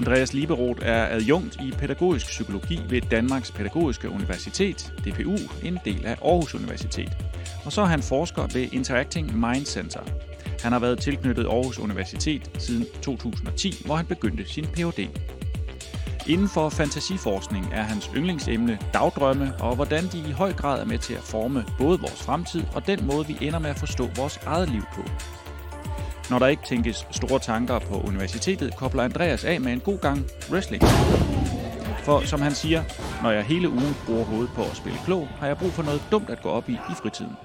Andreas Liberoth er adjunkt i pædagogisk psykologi ved Danmarks Pædagogiske Universitet, DPU, en del af Aarhus Universitet. Og så er han forsker ved Interacting Mind Center. Han har været tilknyttet Aarhus Universitet siden 2010, hvor han begyndte sin Ph.D. Inden for fantasiforskning er hans yndlingsemne dagdrømme, og hvordan de i høj grad er med til at forme både vores fremtid og den måde, vi ender med at forstå vores eget liv på. Når der ikke tænkes store tanker på universitetet, kobler Andreas af med en god gang wrestling. For som han siger, når jeg hele ugen bruger hovedet på at spille klog, har jeg brug for noget dumt at gå op i i fritiden.